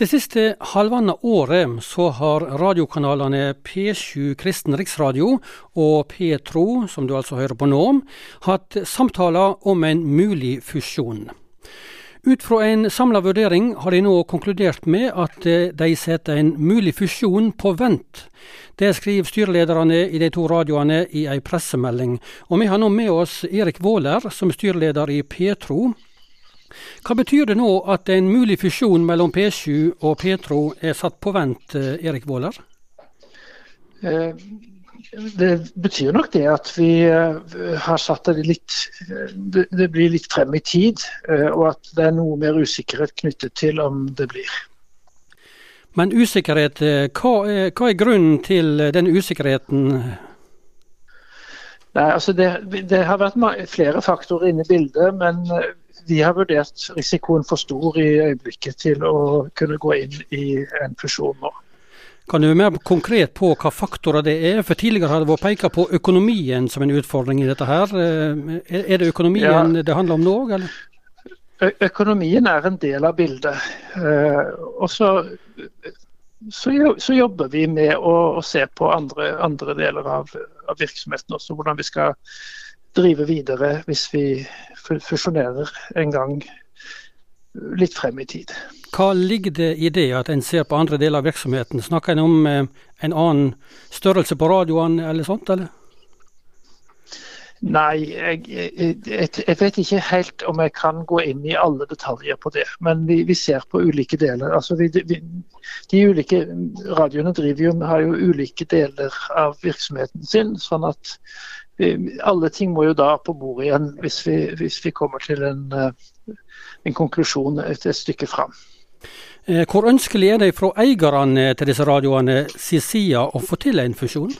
Det siste halvannet året så har radiokanalene P7 Kristen Riksradio og Petro, som du altså hører på nå, hatt samtaler om en mulig fusjon. Ut fra en samla vurdering har de nå konkludert med at eh, de setter en mulig fusjon på vent. Det skriver styrelederne i de to radioene i ei pressemelding. Og vi har nå med oss Erik Våler, som er styreleder i Petro. Hva betyr det nå at en mulig fusjon mellom P7 og Petro er satt på vent, eh, Erik Våler? Eh, det betyr nok det at vi eh, har satt det litt Det blir litt frem i tid, og at det er noe mer usikkerhet knyttet til om det blir. Men usikkerhet, hva er, hva er grunnen til den usikkerheten? Nei, altså det, det, har vært flere faktorer inne i bildet, men vi har vurdert risikoen for stor i øyeblikket til å kunne gå inn i en fusjon nå. Kan du være mer konkret på hva faktorer det er? For Tidligere har det vært pekt på økonomien som en utfordring i dette. her. Eh, er det økonomien ja. det handler om nå? eller? Økonomien er en del av bildet. Eh, og så, så jobber vi med å, å se på andre, andre deler av, av, virksomheten også, hvordan vi skal drive videre hvis vi fusjonerer en gang litt frem i tid. Hva ligger det i det at en ser på andre deler av virksomheten? Snakker en om eh, en annen størrelse på radioene eller sånt, eller? Nei, jeg, jeg, jeg, vet ikke helt om jeg kan gå inn i alle detaljer på det. Men vi, vi ser på ulike deler. Altså vi, vi, de ulike radioene driver jo, har jo ulike deler av virksomheten sin. sånn at alle ting må jo da på bordet igjen hvis vi, hvis vi kommer til en, eh, en konklusjon et, et stykke fram. Eh, hvor ønskelig er det fra eierne til disse radioene sin side å få til en fusjon?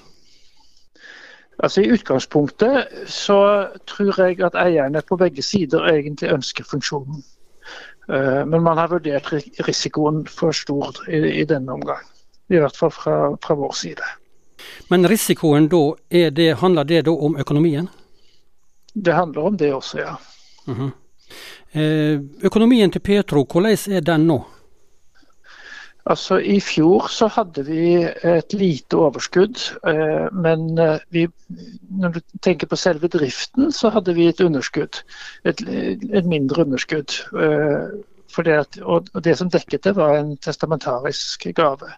Altså I utgangspunktet så tror jeg at eierne på begge sider egentlig ønsker funksjonen. Eh, men man har vurdert risikoen for stor i, denne omgang. I hvert fall fra, fra vår side. Men risikoen da, det, handler det da om økonomien? Det handler om det også, ja. Uh -huh. økonomien til Petro, hvordan er den nå? Altså I fjor så hadde vi et lite overskudd, eh, men eh, vi, når du tenker på selve driften, så hadde vi et underskudd. Et, et mindre underskudd. Det at, og det som dekket det, var en testamentarisk gave.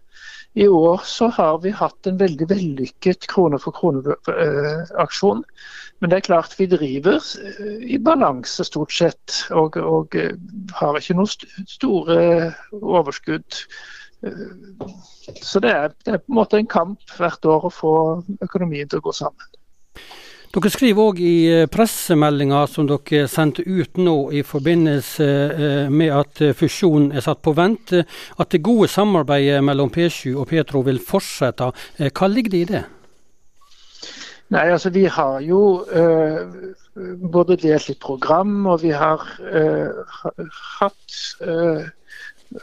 I år så har vi hatt en veldig vellykket krone for krone-aksjon. Men det er klart vi driver eh, i balanse stort sett, og, og eh, har ikke noen store overskudd. Eh, så det er, det er på en måte en kamp hvert år å få økonomien til å gå sammen. Dere skriver òg i eh, pressemeldinga som dere sendte ut nå i forbindelse eh, med at eh, fusjonen er satt på vent, at det gode samarbeidet mellom P7 og Petro vil fortsette. Hva ligger det i det? Nei, altså Vi har jo uh, både delt litt program, og vi har uh, hatt uh,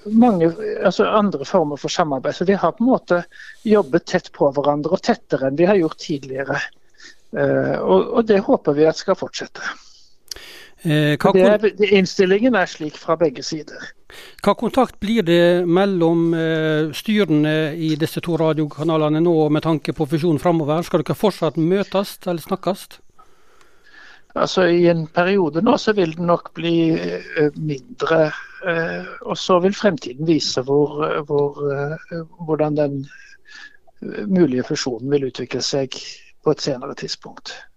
mange altså andre former for samarbeid. Så vi har på en måte jobbet tett på hverandre, og tettere enn vi har gjort tidligere. Eh, og, og, det håper vi at skal fortsette. Eh, det, innstillingen er slik fra begge sider. Hva kontakt blir det mellom eh, styrene i disse to radiokanalene nå med tanke på fusjon framover? Skal dere fortsatt møtes eller snakkes? Altså I en periode nå så vil det nok bli uh, mindre. Og så vil fremtiden vise hvor, hvor, hvordan den mulige fusjonen vil utvikle seg på et senere tidspunkt.